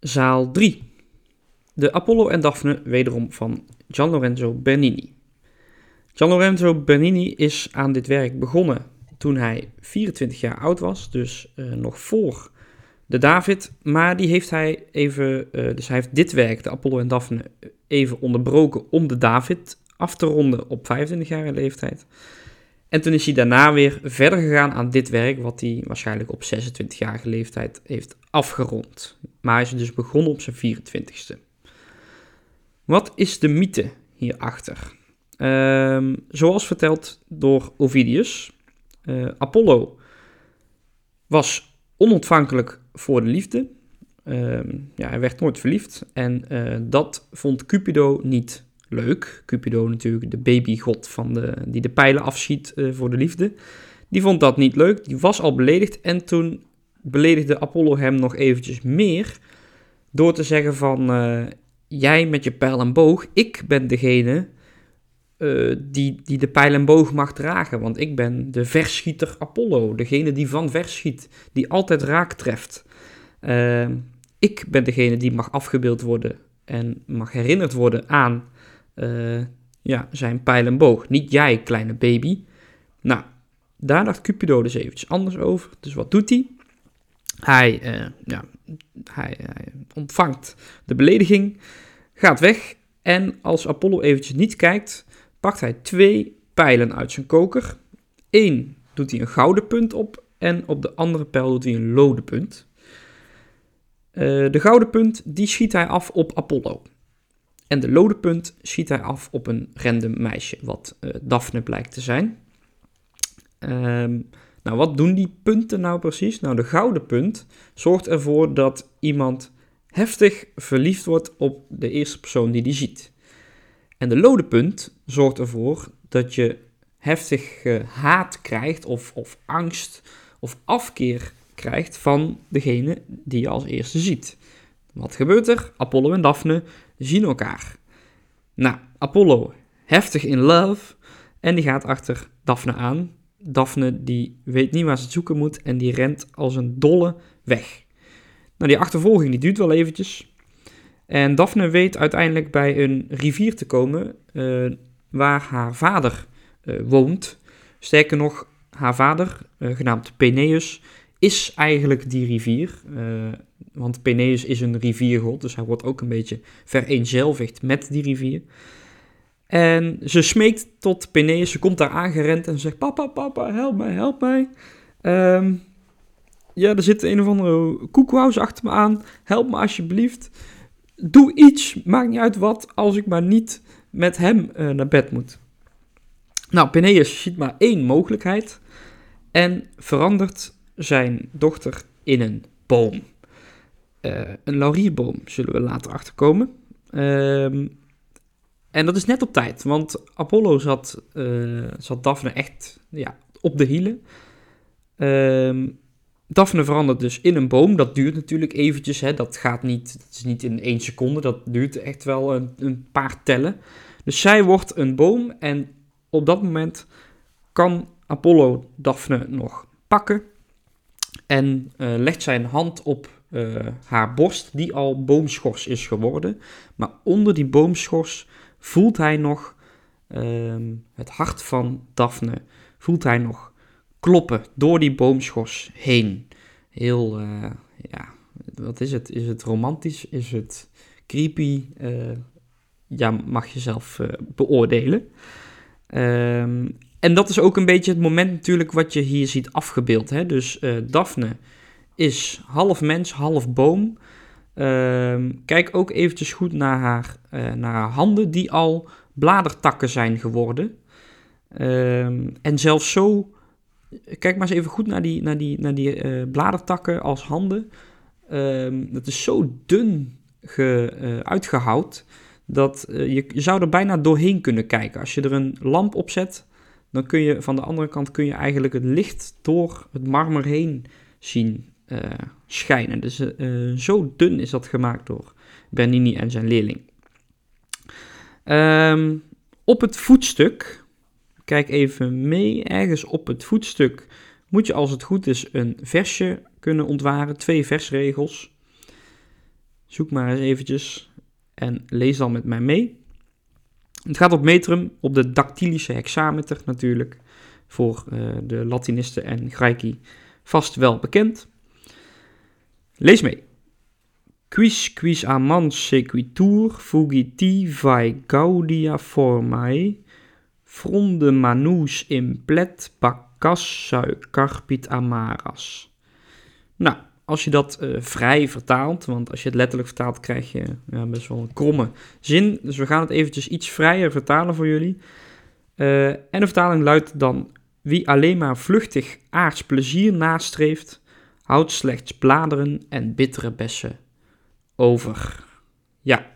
Zaal 3. De Apollo en Daphne, wederom van Gian Lorenzo Bernini. Gian Lorenzo Bernini is aan dit werk begonnen toen hij 24 jaar oud was, dus uh, nog voor de David. Maar die heeft hij even, uh, dus hij heeft dit werk, de Apollo en Daphne, even onderbroken om de David af te ronden op 25-jarige leeftijd. En toen is hij daarna weer verder gegaan aan dit werk, wat hij waarschijnlijk op 26-jarige leeftijd heeft afgerond. Maar hij is dus begonnen op zijn 24ste. Wat is de mythe hierachter? Um, zoals verteld door Ovidius, uh, Apollo was onontvankelijk voor de liefde. Um, ja, hij werd nooit verliefd en uh, dat vond Cupido niet leuk. Cupido natuurlijk de babygod van de, die de pijlen afschiet uh, voor de liefde. Die vond dat niet leuk, die was al beledigd en toen beledigde Apollo hem nog eventjes meer door te zeggen van uh, jij met je pijl en boog, ik ben degene uh, die, die de pijl en boog mag dragen, want ik ben de verschieter Apollo, degene die van verschiet, die altijd raak treft. Ik ben degene die mag afgebeeld worden en mag herinnerd worden aan uh, ja, zijn pijl en boog. Niet jij, kleine baby. Nou, daar dacht Cupido dus eventjes anders over. Dus wat doet hij? Hij, uh, ja, hij, ontvangt de belediging, gaat weg. En als Apollo eventjes niet kijkt, pakt hij twee pijlen uit zijn koker. Eén doet hij een gouden punt op en op de andere pijl doet hij een lode punt. Uh, de gouden punt die schiet hij af op Apollo. En de lode punt schiet hij af op een random meisje, wat uh, Daphne blijkt te zijn. Um, nou, wat doen die punten nou precies? Nou, de gouden punt zorgt ervoor dat iemand heftig verliefd wordt op de eerste persoon die die ziet. En de lode punt zorgt ervoor dat je heftig haat krijgt of, of angst of afkeer krijgt van degene die je als eerste ziet. Wat gebeurt er? Apollo en Daphne zien elkaar. Nou, Apollo heftig in love en die gaat achter Daphne aan. Daphne die weet niet waar ze het zoeken moet en die rent als een dolle weg. Nou, die achtervolging die duurt wel eventjes. En Daphne weet uiteindelijk bij een rivier te komen uh, waar haar vader uh, woont. Sterker nog, haar vader, uh, genaamd Peneus, is eigenlijk die rivier. Want Peneus is een riviergod, dus hij wordt ook een beetje vereenzelvigd met die rivier. En ze smeekt tot Peneus, ze komt daar aangerend en zegt: Papa, papa, help mij, help mij. Um, ja, er zit een of andere koekwous achter me aan. Help me alsjeblieft. Doe iets, maakt niet uit wat, als ik maar niet met hem uh, naar bed moet. Nou, Peneus ziet maar één mogelijkheid en verandert zijn dochter in een boom. Uh, een laurierboom zullen we later achterkomen. Uh, en dat is net op tijd, want Apollo zat, uh, zat Daphne echt ja, op de hielen. Uh, Daphne verandert dus in een boom. Dat duurt natuurlijk eventjes. Hè. Dat gaat niet, dat is niet in één seconde. Dat duurt echt wel een, een paar tellen. Dus zij wordt een boom en op dat moment kan Apollo Daphne nog pakken. En uh, legt zijn hand op uh, haar borst, die al boomschors is geworden. Maar onder die boomschors voelt hij nog uh, het hart van Daphne. Voelt hij nog kloppen door die boomschors heen. Heel, uh, ja, wat is het? Is het romantisch? Is het creepy? Uh, ja, mag je zelf beoordelen. Um, en dat is ook een beetje het moment natuurlijk wat je hier ziet afgebeeld. Hè? Dus Daphne is half mens, half boom. Uh, kijk ook eventjes goed naar haar, uh, naar haar handen, die al bladertakken zijn geworden. Uh, en zelfs zo, kijk maar eens even goed naar die, naar die, naar die uh, bladertakken als handen. Ehm, dat is zo dun ge, uitgehouwd dat je, je zou er bijna doorheen kunnen kijken. Als je er een lamp op zet, dan kun je van de andere kant kun je eigenlijk het licht door het marmer heen zien schijnen. Dus uh, zo dun is dat gemaakt door Bernini en zijn leerling. Um, op het voetstuk, kijk even mee, ergens op het voetstuk moet je als het goed is een versje kunnen ontwaren, twee versregels. Zoek maar eens eventjes en lees dan met mij mee. Het gaat op metrum, op de dactylische hexameter natuurlijk. Voor de Latinisten en Graiki vast wel bekend. Lees mee. Quis quis amans sequitur fugiti vai gaudia formae fronde manus implet bacchas carpit amaras. Nou, als je dat uh, vrij vertaalt, want als je het letterlijk vertaalt krijg je ja, best wel een kromme zin. Dus we gaan het eventjes iets vrijer vertalen voor jullie. Uh, en de vertaling luidt dan, wie alleen maar vluchtig aards plezier nastreeft, houdt slechts bladeren en bittere bessen over. Ja,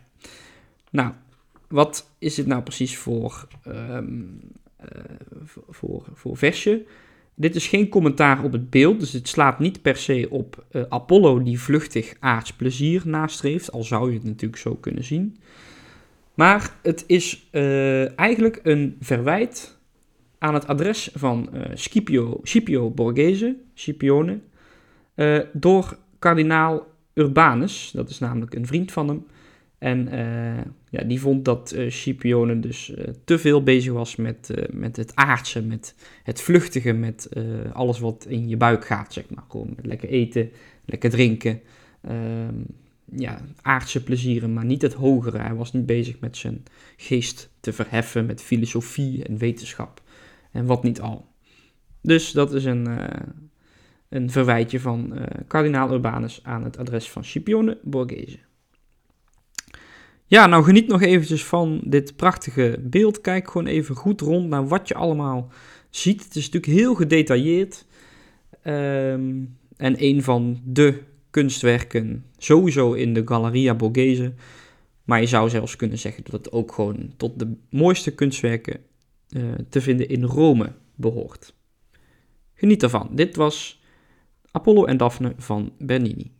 nou, wat is dit nou precies voor, um, uh, voor, voor versje? Dit is geen commentaar op het beeld, dus het slaat niet per se op uh, Apollo die vluchtig aards plezier nastreeft, al zou je het natuurlijk zo kunnen zien. Maar het is uh, eigenlijk een verwijt aan het adres van Scipio, Scipio Borghese, Scipione, door kardinaal Urbanus, dat is namelijk een vriend van hem. En uh, ja, die vond dat uh, Scipione dus te veel bezig was met, met het aardse, met het vluchtige, met alles wat in je buik gaat, zeg maar. Lekker eten, lekker drinken, ehm, ja, aardse plezieren, maar niet het hogere. Hij was niet bezig met zijn geest te verheffen, met filosofie en wetenschap en wat niet al. Dus dat is een, een verwijtje van uh, kardinaal Urbanus aan het adres van Scipione Borghese. Ja, nou geniet nog eventjes van dit prachtige beeld. Kijk gewoon even goed rond naar wat je allemaal ziet. Het is natuurlijk heel gedetailleerd. Um, en een van de kunstwerken sowieso in de Galleria Borghese. Maar je zou zelfs kunnen zeggen dat het ook gewoon tot de mooiste kunstwerken uh, te vinden in Rome behoort. Geniet ervan. Dit was Apollo en Daphne van Bernini.